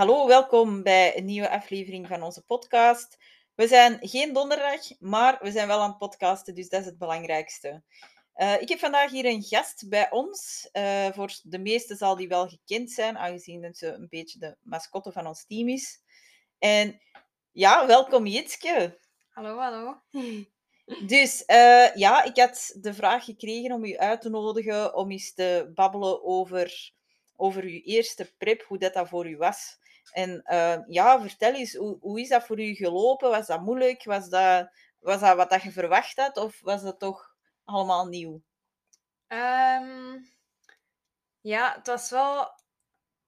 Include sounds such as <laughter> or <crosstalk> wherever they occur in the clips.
Hallo, welkom bij een nieuwe aflevering van onze podcast. We zijn geen donderdag, maar we zijn wel aan het podcasten, dus dat is het belangrijkste. Uh, ik heb vandaag hier een gast bij ons. Uh, voor de meesten zal die wel gekend zijn, aangezien het een beetje de mascotte van ons team is. En ja, welkom Jitske. Hallo, hallo. Dus uh, ja, ik had de vraag gekregen om u uit te nodigen om eens te babbelen over, over uw eerste prep, hoe dat, dat voor u was. En uh, ja, vertel eens, hoe, hoe is dat voor u gelopen? Was dat moeilijk? Was dat, was dat wat dat je verwacht had? Of was dat toch allemaal nieuw? Um, ja, het was wel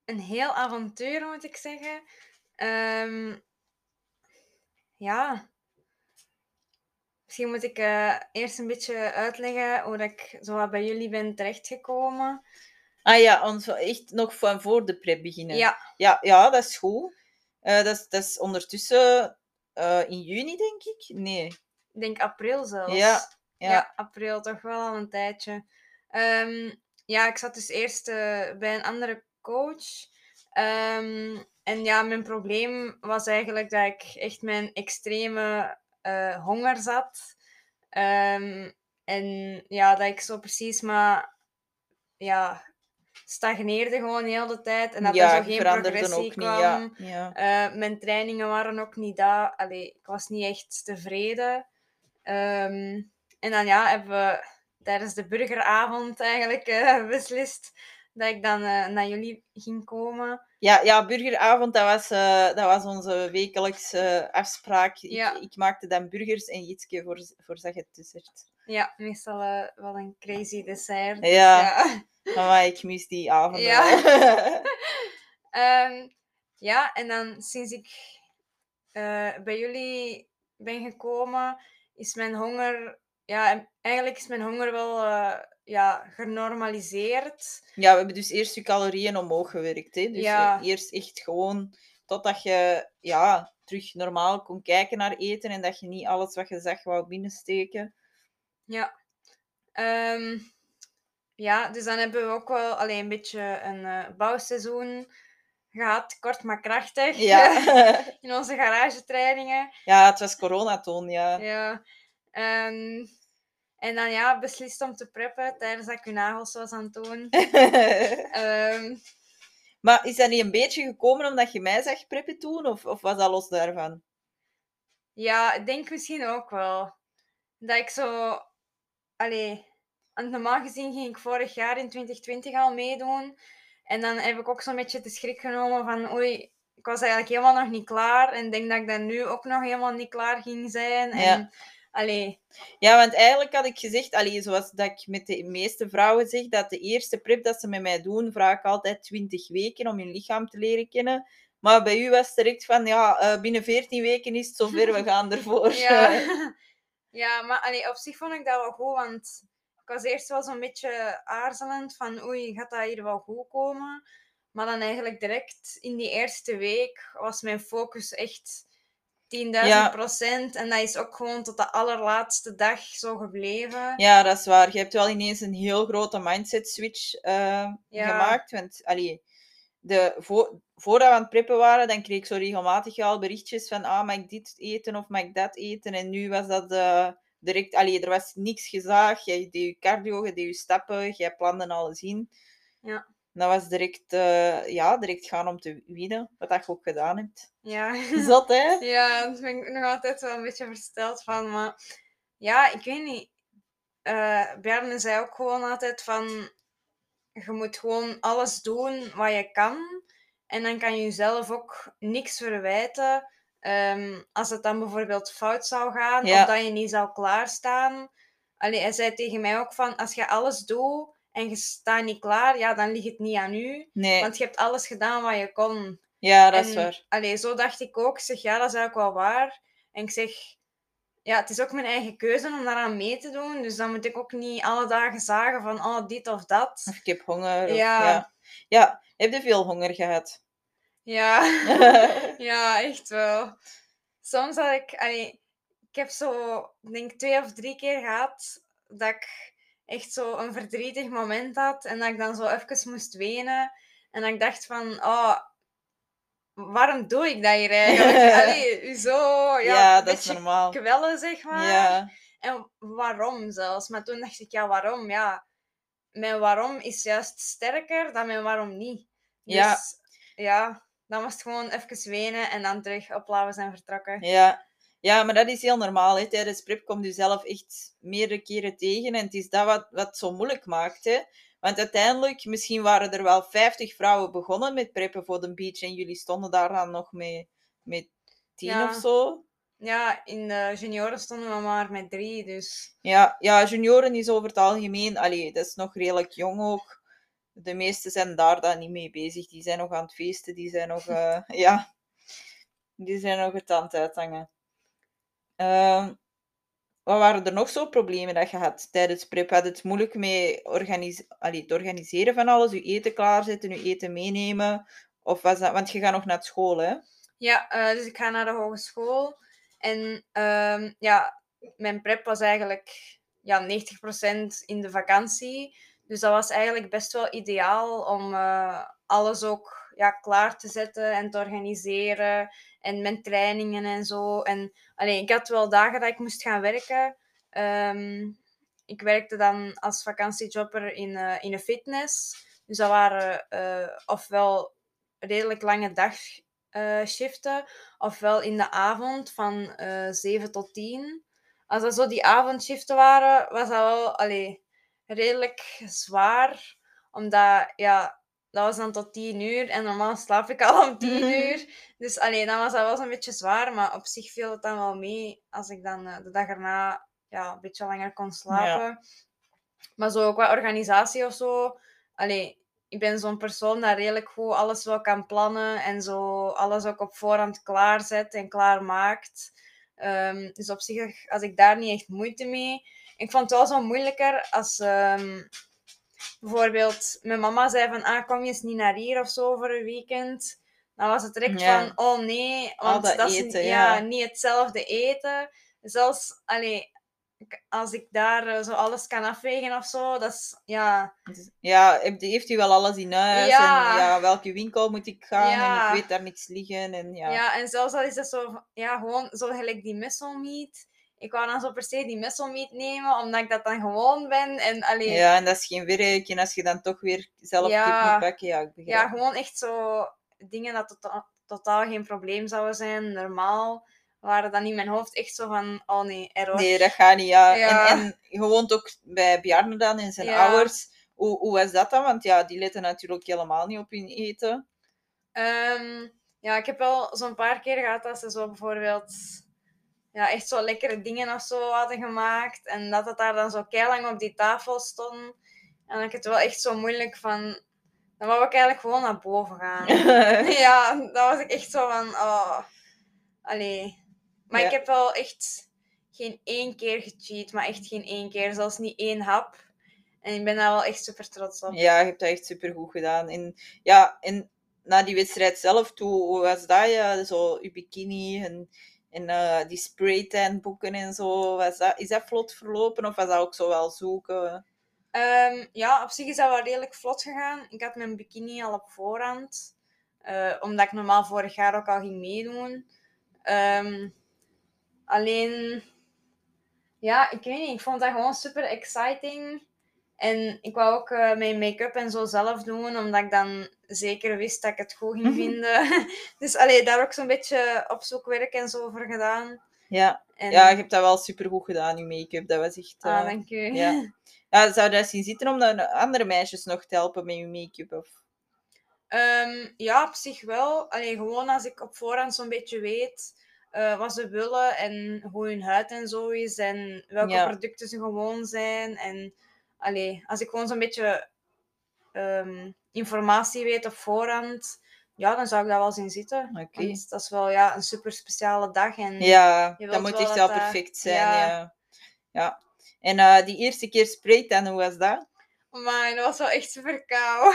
een heel avontuur, moet ik zeggen. Um, ja, misschien moet ik uh, eerst een beetje uitleggen hoe ik zo bij jullie ben terechtgekomen. Ah ja, ons echt nog van voor de prep beginnen. Ja. Ja, ja dat is goed. Uh, dat, is, dat is ondertussen uh, in juni, denk ik? Nee. Ik denk april zelfs. Ja. Ja. ja april, toch wel al een tijdje. Um, ja, ik zat dus eerst uh, bij een andere coach. Um, en ja, mijn probleem was eigenlijk dat ik echt mijn extreme honger zat. Um, en ja, dat ik zo precies maar ja, stagneerde gewoon heel de tijd. En dat ja, er zo geen progressie ook kwam. Niet, ja. Ja. Uh, mijn trainingen waren ook niet daar. Allee, ik was niet echt tevreden. Um, en dan ja, hebben we tijdens de burgeravond eigenlijk uh, <laughs> beslist dat ik dan uh, naar jullie ging komen. Ja, ja burgeravond, dat was, dat was onze wekelijkse afspraak. Ja. Ik, ik, maakte dan burgers en Jitske voor, voorzag het dessert. Ja, meestal wel een crazy dessert. Ja. ja. <laughs> Maar ik mis die avond. Ja. um, <laughs> ja, en dan sinds ik uh, bij jullie ben gekomen, is mijn honger... Ja, eigenlijk is mijn honger wel uh, ja, genormaliseerd. Ja, we hebben dus eerst je calorieën omhoog gewerkt. Hè? Dus ja. eerst echt gewoon totdat je ja, terug normaal kon kijken naar eten en dat je niet alles wat je zag wou binnensteken. Ja. Um, ja, dus dan hebben we ook wel alleen een beetje een uh, bouwseizoen gehad, kort maar krachtig. Ja. <laughs> in onze garagetrainingen. Ja, het was coronatoon, ja. Ja. Um, en dan ja, beslist om te preppen tijdens dat ik uw nagels was aan het doen. um, <laughs> maar is dat niet een beetje gekomen omdat je mij zag preppen toen? Of, of was dat los daarvan? Ja, ik denk misschien ook wel. Dat ik zo... Allee, want normaal gezien ging ik vorig jaar in 2020 al meedoen. En dan heb ik ook zo'n beetje de schrik genomen van oei, ik was eigenlijk helemaal nog niet klaar. En denk dat ik dan nu ook nog helemaal niet klaar ging zijn. En, Ja. allee, Ja, want eigenlijk had ik gezegd, allee, zoals dat ik met de meeste vrouwen zeg, dat de eerste prep dat ze met mij doen, vraag ik altijd 20 weken om hun lichaam te leren kennen. Maar bij u was het direct van, ja, uh, binnen 14 weken is het zover, we <laughs> gaan ervoor. ja. <laughs> ja, maar allee, op zich vond ik dat wel goed, want ik was eerst wel zo'n beetje aarzelend van oei, gaat dat hier wel goed komen? Maar dan eigenlijk direct in die eerste week was mijn focus echt 10.000 Ja. procent. En dat is ook gewoon tot de allerlaatste dag zo gebleven. Ja, dat is waar. Je hebt wel ineens een heel grote mindset switch eh, Ja. gemaakt. Want allee, de, voor, voordat we aan het preppen waren, dan kreeg ik zo regelmatig al berichtjes van ah, mag ik dit eten of mag ik dat eten? En nu was dat direct, allee, er was niks gezaag. Jij deed je cardio, je deed je stappen, jij plande alles in. Ja. Dat was direct, eh, ja, direct gaan om te winnen, wat dat je ook gedaan hebt. Ja. <laughs> Zot, hè? Ja, daar ben ik nog altijd wel een beetje versteld van. Maar ja, ik weet niet. Bjarne zei ook gewoon altijd van... Je moet gewoon alles doen wat je kan. En dan kan je jezelf ook niks verwijten. Ehm, als het dan bijvoorbeeld fout zou gaan. Ja. Of dat je niet zou klaarstaan. Allee, hij zei tegen mij ook van... Als je alles doet en je staat niet klaar... Ja, dan ligt het niet aan u. Nee, Want je hebt alles gedaan wat je kon. ja, dat is waar. Allee, zo dacht ik ook. Ik zeg, ja, dat is eigenlijk wel waar. En ik zeg, ja, het is ook mijn eigen keuze om daaraan mee te doen. Dus dan moet ik ook niet alle dagen zagen van, oh, dit of dat. Of ik heb honger. Of, Ja. ja. ja, heb je veel honger gehad? Ja, <laughs> ja, echt wel. Soms had ik, allee, ik heb zo, denk twee of drie keer gehad dat ik echt zo een verdrietig moment had. En dat ik dan zo even moest wenen. En dat ik dacht van, oh, waarom doe ik dat hier eigenlijk? <laughs> Allee, zo, ja, dat is normaal. kwellen, zeg maar. Ja, En waarom zelfs? Maar toen dacht ik, ja, waarom? Ja, mijn waarom is juist sterker dan mijn waarom niet. Dus Ja. ja, dan was het gewoon even wenen en dan terug oplaven en vertrokken. ja. ja, maar dat is heel normaal. Hè. Tijdens prep kom je zelf echt meerdere keren tegen. En het is dat wat, wat zo moeilijk maakt. Hè. Want uiteindelijk, misschien waren er wel 50 vrouwen begonnen met preppen voor de beach. En jullie stonden daar dan nog met, met 10 Ja. of zo. Ja, in de junioren stonden we maar met drie, dus... Ja, ja, junioren is over het algemeen, allee, dat is nog redelijk jong ook. De meesten zijn daar dan niet mee bezig. Die zijn nog aan het feesten, die zijn nog, eh, <laughs> ja, die zijn nog het aan het uithangen. Ehm, wat waren er nog zo problemen dat je had tijdens prep? Had het moeilijk mee organis allee, organiseren van alles? Je eten klaarzetten, je eten meenemen? Of was dat, want je gaat nog naar school, hè? Ja, eh, dus ik ga naar de hogeschool. En ehm, ja, mijn prep was eigenlijk ja, 90% in de vakantie. Dus dat was eigenlijk best wel ideaal om eh, alles ook ja, klaar te zetten en te organiseren. En mijn trainingen en zo. En alleen, ik had wel dagen dat ik moest gaan werken. Ehm, ik werkte dan als vakantiejobber in, eh, in een fitness. Dus dat waren eh, ofwel redelijk lange dagshiften, ofwel in de avond van eh 7 tot 10. Als dat zo die avondshiften waren, was dat wel redelijk zwaar. Omdat, ja, dat was dan tot 10 uur en normaal slaap ik al om 10 Mhm. uur. Dus allee, dan was dat wel zo'n beetje zwaar, maar op zich viel het dan wel mee als ik dan eh, de dag erna ja, een beetje langer kon slapen. Maar zo qua organisatie of zo, allee, ik ben zo'n persoon dat redelijk goed alles wel kan plannen en zo alles ook op voorhand klaarzet en klaarmaakt. Ehm dus op zich had ik daar niet echt moeite mee. Ik vond het wel zo moeilijker als ehm, bijvoorbeeld mijn mama zei van ah, kom je eens niet naar hier of zo voor een weekend. Dan was het direct Ja. van oh nee, want dat dat is eten, ja, ja. niet hetzelfde eten. Zelfs allee, als ik daar eh, zo alles kan afwegen of zo, dat is ja. Ja, heeft u wel alles in huis? Ja. En ja, welke winkel moet ik gaan? Ja. En ik weet daar niks liggen. En ja. Ja. en zelfs al is dat zo, ja, gewoon zo gelijk die messelmeat. Ik wou dan zo per se die messelmeat nemen, omdat ik dat dan gewoon ben. En allee, ja. Ja, en dat is geen werk. En als je dan toch weer zelf Ja. moet pakken, ja, ik begrijp. gewoon echt zo dingen dat tota- totaal geen probleem zouden zijn. Normaal waren dan in mijn hoofd echt zo van, oh nee, error. Nee, dat gaat niet. Ja. Ja. En, en je woont ook bij Bjarne dan en zijn Ja. ouders. Hoe, hoe was dat dan? Want ja, die letten natuurlijk helemaal niet op hun eten. Ehm, ja, ik heb wel zo'n paar keer gehad dat ze zo bijvoorbeeld ja, echt zo lekkere dingen of zo hadden gemaakt. En dat het daar dan zo lang op die tafel stond. En had ik het wel echt zo moeilijk van... Dan wou ik eigenlijk gewoon naar boven gaan. <laughs> <laughs> ja, dan was ik echt zo van... Oh, allee. Maar Ja. ik heb wel echt geen één keer gecheat. Maar echt geen één keer. Zelfs niet één hap. En ik ben daar wel echt super trots op. Ja, je hebt dat echt super goed gedaan. En ja, en na die wedstrijd zelf, toe, hoe was dat? Ja, zo je bikini en, en eh, die spraytan boeken en zo. Was dat, is dat vlot verlopen of was dat ook zo wel zoeken? Ehm, ja, op zich is dat wel redelijk vlot gegaan. Ik had mijn bikini al op voorhand. eh, omdat ik normaal vorig jaar ook al ging meedoen. Ehm, alleen, ja, ik weet niet. Ik vond dat gewoon super exciting. En ik wou ook eh, mijn make-up en zo zelf doen, omdat ik dan zeker wist dat ik het goed ging Mhm. vinden. <laughs> dus allee, daar ook zo'n beetje opzoekwerk en zo voor gedaan. Ja, En, ja, je hebt dat wel super goed gedaan, je make-up. Dat was echt... ah, eh, dank u. ja. ja, zou dat zien zitten om de andere meisjes nog te helpen met je make-up? Of... Ehm, ja, op zich wel. Alleen gewoon als ik op voorhand zo'n beetje weet eh, wat ze willen en hoe hun huid en zo is en welke Ja. producten ze gewoon zijn. En allee, als ik gewoon zo'n beetje ehm, informatie weet op voorhand, ja, dan zou ik dat wel zien zitten. Oké. Dat is wel ja, een super speciale dag. En Ja, dat moet echt wel dat- perfect zijn. ja. Ja. ja. En eh, die eerste keer spraytan, hoe was dat? Maar dat was wel echt super koud.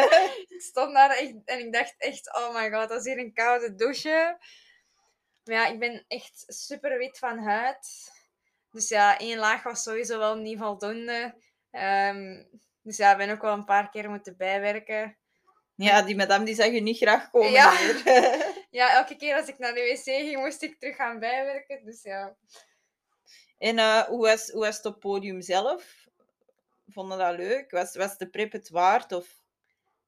<laughs> ik stond daar echt en ik dacht echt, oh my god, dat is hier een koude douche. Maar ja, ik ben echt super wit van huid. Dus ja, één laag was sowieso wel niet voldoende. Ehm, dus ja, ik ben ook wel een paar keer moeten bijwerken. Ja, die madame die zag je niet graag komen <laughs> Ja. elke keer als ik naar de wc ging, moest ik terug gaan bijwerken. Dus ja. en eh, hoe, was, hoe was het op podium zelf? Vonden dat leuk? Was, was de prep het waard? Of...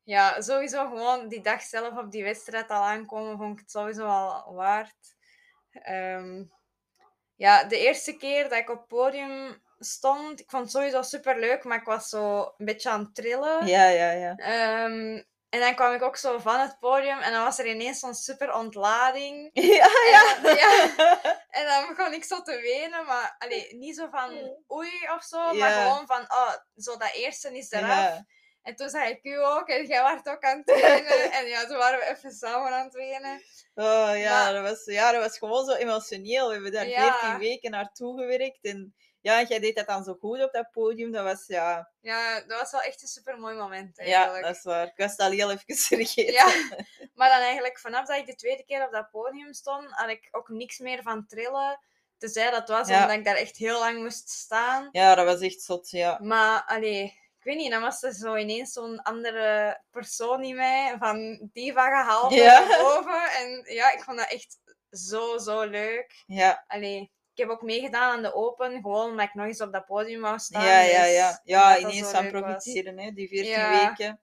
Ja, sowieso gewoon die dag zelf op die wedstrijd al aankomen, vond ik het sowieso al waard. Ehm, ja, de eerste keer dat ik op podium stond, ik vond het sowieso super leuk, maar ik was zo een beetje aan het trillen. Ja, ja, ja. Ehm, en dan kwam ik ook zo van het podium en dan was er ineens zo'n super ontlading. Ja, <laughs> ja. En dan, ja, <laughs> en dan begon ik zo te wenen, maar allee, niet zo van oei of zo, maar gewoon van, oh, zo dat eerste is eraf. Ja. En toen zag ik u ook en jij was ook aan het wenen. <laughs> en ja, toen waren we even samen aan het wenen. Oh ja, Maar- dat was, ja, dat was gewoon zo emotioneel. We hebben daar Ja. 14 weken naartoe gewerkt. En ja, jij deed dat dan zo goed op dat podium. Dat was, ja, Ja, dat was wel echt een super mooi moment ja eigenlijk. dat is waar. Ik was het al heel even <laughs> vergeten. Ja, maar dan eigenlijk vanaf dat ik de tweede keer op dat podium stond, had ik ook niks meer van trillen. Tenzij dat was Ja. omdat ik daar echt heel lang moest staan. Ja, dat was echt zot, ja. Maar allee, ik weet niet, dan was er zo ineens zo'n andere persoon in mij, van diva gehaald Ja. naar boven. En ja, ik vond dat echt zo, zo leuk. Ja, Allee, heb ook meegedaan aan de Open, gewoon omdat ik nog eens op dat podium wou staan. ja, ja. dus Ja, ja ineens van was. profiteren, hè, die 14 Ja. weken.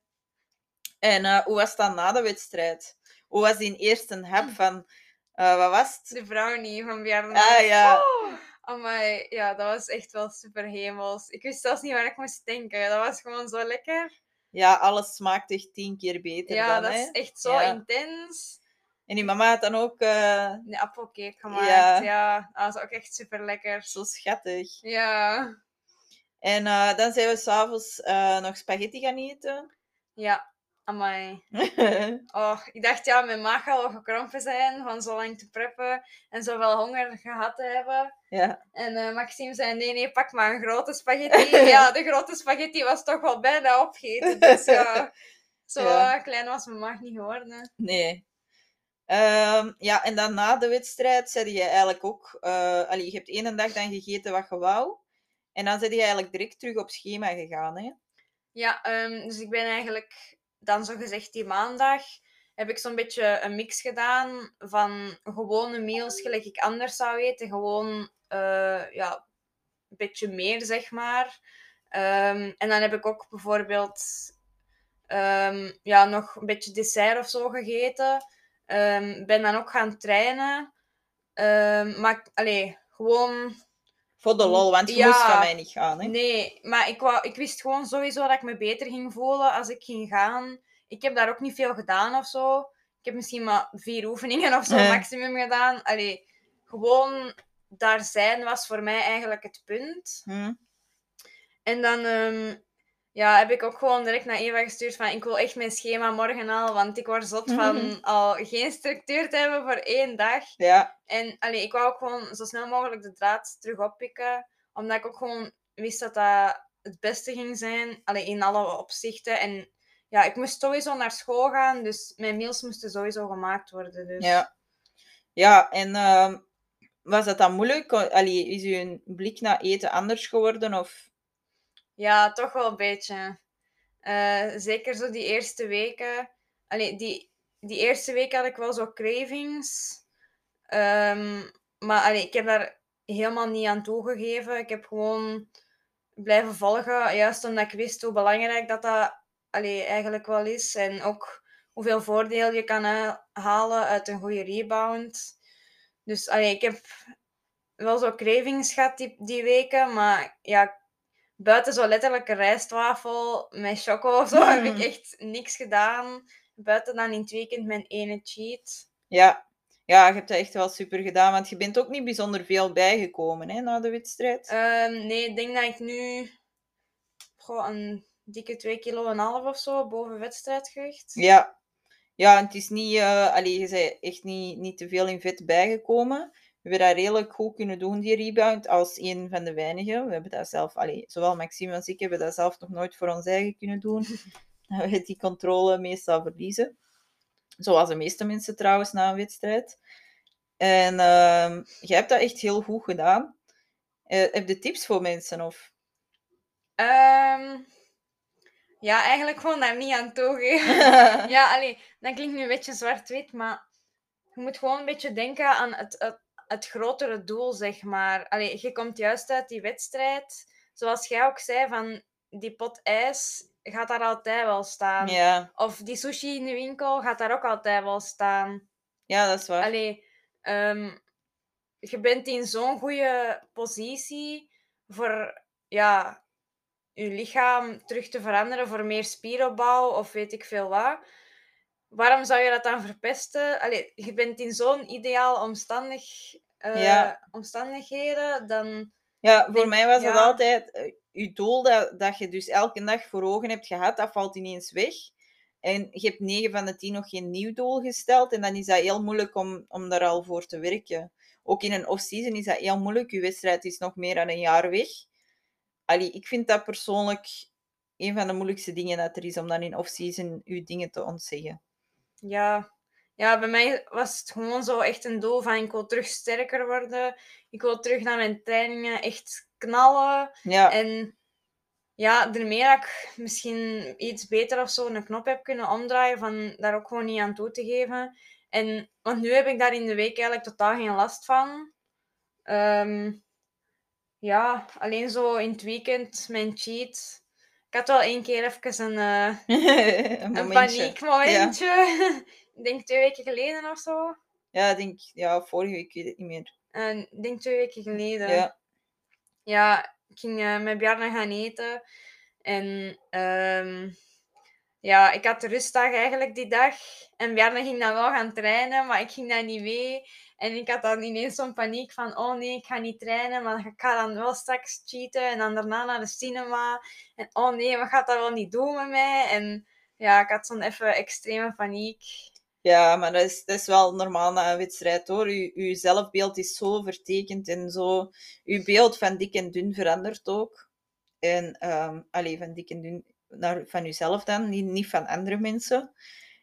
En eh, hoe was dat na de wedstrijd? Hoe was die eerste hap van, eh, wat was het? De brownie van Bjarne. Ah ja, Oh, amai, ja, dat was echt wel super hemels. Ik wist zelfs niet waar ik moest denken. Dat was gewoon zo lekker. ja, alles smaakt echt tien keer beter Ja, dan, dat hè. is echt zo Ja. intens. En die mama had dan ook eh, De appelcake gemaakt. Ja. Ja. dat was ook echt super lekker. zo schattig. Ja, En eh, dan zijn we s'avonds eh nog spaghetti gaan eten. ja, amai. <laughs> Oh, ik dacht ja, mijn maag gaat wel gekrompen zijn van zo lang te preppen en zoveel honger gehad te hebben. ja. En Maxime zei, nee, nee, pak maar een grote spaghetti. <laughs> ja, de grote spaghetti was toch wel bijna opgegeten. Dus ja, <laughs> zo Ja. klein was mijn maag niet geworden. Nee. Ehm, ja, en dan na de wedstrijd zei je eigenlijk ook... allee, je hebt één dag dan gegeten wat je wou. En dan ben je eigenlijk direct terug op schema gegaan, hè? Ja, ehm, dus ik ben eigenlijk dan zo gezegd die maandag heb ik zo'n beetje een mix gedaan van gewone meals gelijk ik anders zou eten. Gewoon eh, ja, een beetje meer, zeg maar. Ehm, en dan heb ik ook bijvoorbeeld ja, nog een beetje dessert of zo gegeten. Ehm, ben dan ook gaan trainen. Ehm, maar allee, gewoon Voor de lol, want je Ja. moest van mij niet gaan, hè? Nee, maar ik, wou, ik wist gewoon sowieso dat ik me beter ging voelen als ik ging gaan. Ik heb daar ook niet veel gedaan of zo. Ik heb misschien maar vier oefeningen of zo maximum gedaan. Allee, gewoon daar zijn was voor mij eigenlijk het punt. Hm? En dan ehm, ja, heb ik ook gewoon direct naar Eva gestuurd van ik wil echt mijn schema morgen al, want ik word zot van Mhm. al geen structuur te hebben voor één dag. Ja, En allee, ik wou ook gewoon zo snel mogelijk de draad terug oppikken. Omdat ik ook gewoon wist dat dat het beste ging zijn. Allee, in alle opzichten. En ja, ik moest sowieso naar school gaan. Dus mijn meals moesten sowieso gemaakt worden. Dus. ja. Ja, en ehm, was dat dan moeilijk? Allee, is uw blik naar eten anders geworden? Of... Ja, toch wel een beetje. Eh, zeker zo die eerste weken. Allee, die, die eerste week had ik wel zo cravings. Ehm, maar allee, ik heb daar helemaal niet aan toegegeven. Ik heb gewoon blijven volgen. Juist omdat ik wist hoe belangrijk dat, dat allee, eigenlijk wel is. En ook hoeveel voordeel je kan halen uit een goede rebound. Dus allee, ik heb wel zo cravings gehad die, die weken. Maar ja, buiten zo letterlijk een rijstwafel met choco of zo heb ik Mm. echt niks gedaan. Buiten dan in het weekend mijn ene cheat. Ja. ja, je hebt dat echt wel super gedaan, want je bent ook niet bijzonder veel bijgekomen hè, na de wedstrijd. Ehm, nee, ik denk dat ik nu goh, een dikke 2 kilo en half of zo boven wedstrijdgewicht. Ja. Ja, het is niet... eh allee, je bent echt niet, niet te veel in vet bijgekomen. We hebben dat redelijk goed kunnen doen, die rebound, als een van de weinigen. We hebben dat zelf... Allee, zowel Maxime als ik hebben dat zelf nog nooit voor ons eigen kunnen doen. <laughs> Dat we die controle meestal verliezen. Zoals de meeste mensen trouwens na een wedstrijd. En ehm jij hebt dat echt heel goed gedaan. Eh, heb je tips voor mensen? Of... Ehm, Ja, eigenlijk gewoon daar niet aan toegeven. <laughs> ja, allee, dat klinkt nu een beetje zwart-wit, maar je moet gewoon een beetje denken aan het, het, het grotere doel, zeg maar. Allee, je komt juist uit die wedstrijd, zoals jij ook zei, van die pot ijs gaat daar altijd wel staan. Ja, Of die sushi in de winkel gaat daar ook altijd wel staan. ja dat is waar. Allee, ehm, je bent in zo'n goede positie voor ja, je lichaam terug te veranderen voor meer spieropbouw of weet ik veel wat. Waarom zou je dat dan verpesten? Allee, je bent in zo'n ideaal omstandig, eh, Ja. omstandigheden, dan... Ja, voor mij was het ja. altijd eh, je doel dat, dat je dus elke dag voor ogen hebt gehad, dat valt ineens weg. En je hebt 9 van de 10 nog geen nieuw doel gesteld. En dan is dat heel moeilijk om, om daar al voor te werken. Ook in een off-season is dat heel moeilijk. Je wedstrijd is nog meer dan een jaar weg. Allee, ik vind dat persoonlijk een van de moeilijkste dingen dat er is, om dan in off-season je dingen te ontzeggen. Ja. ja, bij mij was het gewoon zo echt een doel van ik wil terug sterker worden. Ik wil terug naar mijn trainingen echt knallen. Ja, En ja, daarmee dat ik misschien iets beter of zo een knop heb kunnen omdraaien, van daar ook gewoon niet aan toe te geven. En, want nu heb ik daar in de week eigenlijk totaal geen last van. Ehm, ja, alleen zo in het weekend, mijn cheat. Ik had wel één keer even een, eh, <laughs> een een momentje. paniekmomentje. <laughs> ik denk twee weken geleden of zo. Ja, ik denk, ja, vorige week, ik weet het niet meer. En ik denk twee weken geleden. Ja, Ja, ik ging eh, met Bjarne gaan eten. En ehm, ja, ik had de rustdag eigenlijk die dag. En Bjarne ging dan wel gaan trainen, maar ik ging daar niet mee. En ik had dan ineens zo'n paniek van, oh nee, ik ga niet trainen, maar ik ga dan wel straks cheaten. En dan daarna naar de cinema. En oh nee, wat gaat dat wel niet doen met mij? En ja, ik had zo'n even extreme paniek. Ja, maar dat is, dat is wel normaal na een wedstrijd hoor. Uw, uw zelfbeeld is zo vertekend en zo. Uw beeld van dik en dun verandert ook. En ehm alleen van dik en dun naar, van uzelf dan, niet, niet van andere mensen.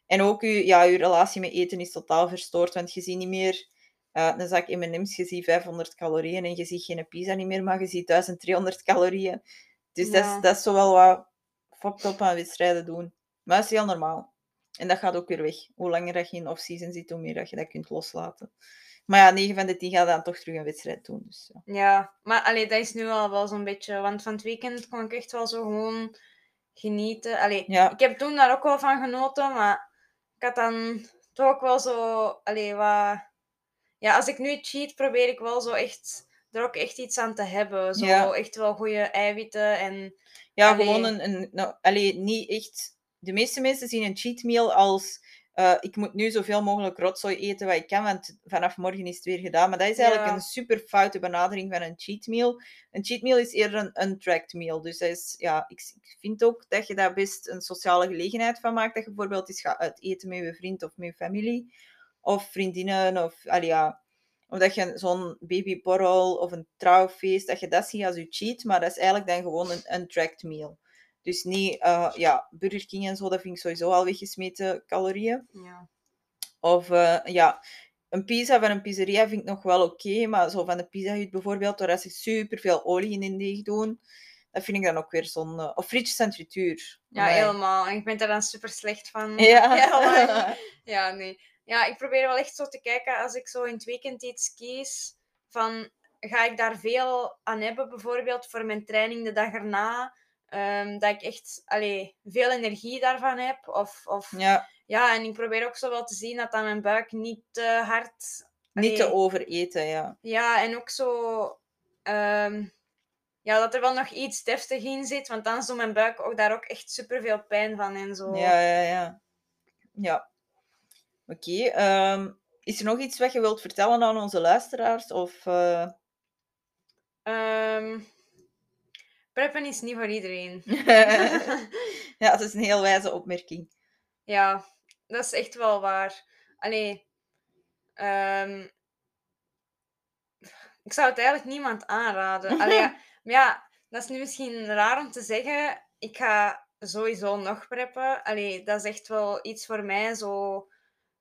En ook uw, ja, uw relatie met eten is totaal verstoord, want je ziet niet meer eh, een zak M&M's, je ziet 500 calorieën en je ziet geen pizza niet meer, maar je ziet 1300 calorieën. Dus dat, is, dat is zo wel wat fucked up aan wedstrijden doen. Maar dat is heel normaal. En dat gaat ook weer weg. Hoe langer dat je in off-season zit, hoe meer dat je dat kunt loslaten. Maar ja, 9 van de 10 gaat dan toch terug een wedstrijd doen. Dus ja. Ja, maar allee, dat is nu al wel zo'n beetje. Want van het weekend kon ik echt wel zo gewoon genieten. Allee, Ja. ik heb toen daar ook wel van genoten, maar ik had dan toch ook wel zo. Allee, wat... Ja, als ik nu cheat, probeer ik wel zo echt er ook echt iets aan te hebben. Zo Ja. echt wel goede eiwitten en. Ja, Allee. gewoon een... een nou, allee, niet echt... De meeste mensen zien een cheat meal als... eh, ik moet nu zoveel mogelijk rotzooi eten wat ik kan, want vanaf morgen is het weer gedaan. Maar dat is eigenlijk Ja. een super foute benadering van een cheat meal. Een cheat meal is eerder een untracked meal. Dus dat is, ja, ik, ik vind ook dat je daar best een sociale gelegenheid van maakt. Dat je bijvoorbeeld eens gaat uit eten met je vriend of met je familie. Of vriendinnen, of... Allee, ja, of dat je zo'n babyborrel of een trouwfeest, dat je dat ziet als je cheat, maar dat is eigenlijk dan gewoon een untracked meal. Dus niet, eh, ja, Burger King en zo, dat vind ik sowieso al weggesmeten calorieën. Ja. Of eh, ja, een pizza van een pizzeria vind ik nog wel oké, maar zo van de Pizza Hut bijvoorbeeld, waar ze super veel olie in deeg doen, dat vind ik dan ook weer zonde. Of frietjes en frituur. ja, helemaal. En ik ben er dan super slecht van. Ja. <laughs> <laughs> Ja, nee. Ja, ik probeer wel echt zo te kijken als ik zo in het weekend iets kies. Van, ga ik daar veel aan hebben, bijvoorbeeld voor mijn training de dag erna? Ehm, dat ik echt allee, veel energie daarvan heb. Of, of, ja. ja, en ik probeer ook zo wel te zien dat dan mijn buik niet te hard. niet te overeten, ja. Ja, en ook zo. ehm, ja, dat er wel nog iets deftig in zit, want dan doet mijn buik ook daar ook echt super veel pijn van en zo. Ja, ja, ja. Ja. Oké. ehm, is er nog iets wat je wilt vertellen aan onze luisteraars? Of, eh, Ehm, preppen is niet voor iedereen. <laughs> ja, dat is een heel wijze opmerking. ja, dat is echt wel waar. Allee, ehm, ik zou het eigenlijk niemand aanraden. <laughs> Allee, ja, maar ja, dat is nu misschien raar om te zeggen. Ik ga sowieso nog preppen. Allee, dat is echt wel iets voor mij. Zo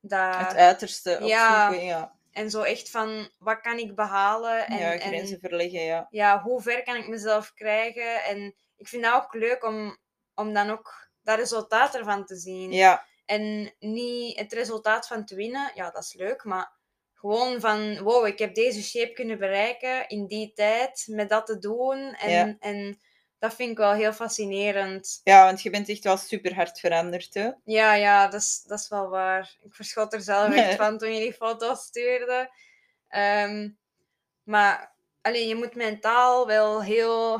dat, Het uiterste opzoeken, ja. en zo echt van, wat kan ik behalen? En, ja, en grenzen verleggen, ja. ja, hoe ver kan ik mezelf krijgen? En ik vind dat ook leuk om om dan ook dat resultaat ervan te zien. Ja, En niet het resultaat van te winnen, ja, dat is leuk, maar gewoon van, wow, ik heb deze shape kunnen bereiken in die tijd, met dat te doen. En, Ja. en dat vind ik wel heel fascinerend. ja, want je bent echt wel super hard veranderd. Hè? Ja, ja, dat is, dat is wel waar. Ik verschot er zelf echt <laughs> van toen je die foto's stuurde. Ehm, maar alleen, je moet mentaal wel heel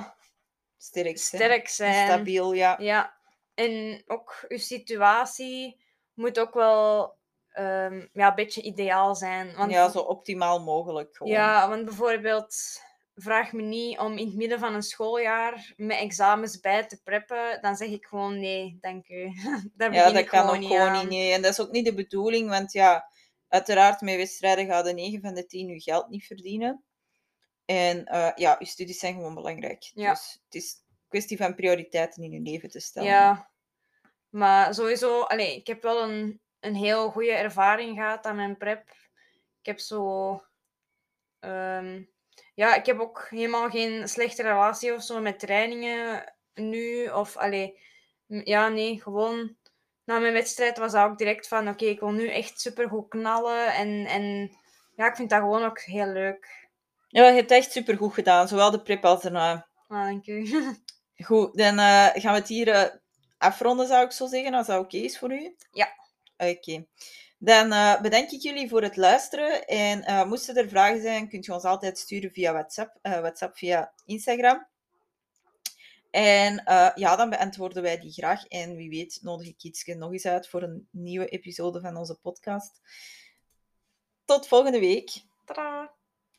Sterk, hè? sterk zijn. Stabiel, ja. Ja, en ook je situatie moet ook wel ehm, ja, een beetje ideaal zijn. Want, Ja, zo optimaal mogelijk. Gewoon. ja, want bijvoorbeeld, vraag me niet om in het midden van een schooljaar met examens bij te preppen. Dan zeg ik gewoon nee, dank u. <laughs> Daar begin Ja, dat ik kan gewoon ook niet gewoon niet. Nee. En dat is ook niet de bedoeling, want ja, uiteraard met wedstrijden gaat de 9 van de 10 je geld niet verdienen. En eh, ja, je studies zijn gewoon belangrijk. Ja. Dus het is een kwestie van prioriteiten in je leven te stellen. Ja, maar sowieso, allee, ik heb wel een, een heel goede ervaring gehad aan mijn prep. Ik heb zo. ehm, ja, ik heb ook helemaal geen slechte relatie of zo met trainingen nu. Of allee, m- ja, nee, gewoon. Na mijn wedstrijd was dat ook direct van: oké, ik wil nu echt super goed knallen. En, en ja, ik vind dat gewoon ook heel leuk. Ja, je hebt echt super goed gedaan, zowel de prep als daarna. Ah, dank u. <laughs> Goed, dan eh, gaan we het hier eh, afronden, zou ik zo zeggen, als dat oké is voor u. Ja. Oké. Dan eh, bedank ik jullie voor het luisteren. En eh, moesten er vragen zijn, kunt je ons altijd sturen via WhatsApp, eh, WhatsApp via Instagram. En ja, dan beantwoorden wij die graag. En wie weet nodig ik iets nog eens uit voor een nieuwe episode van onze podcast. Tot volgende week. Tadaa!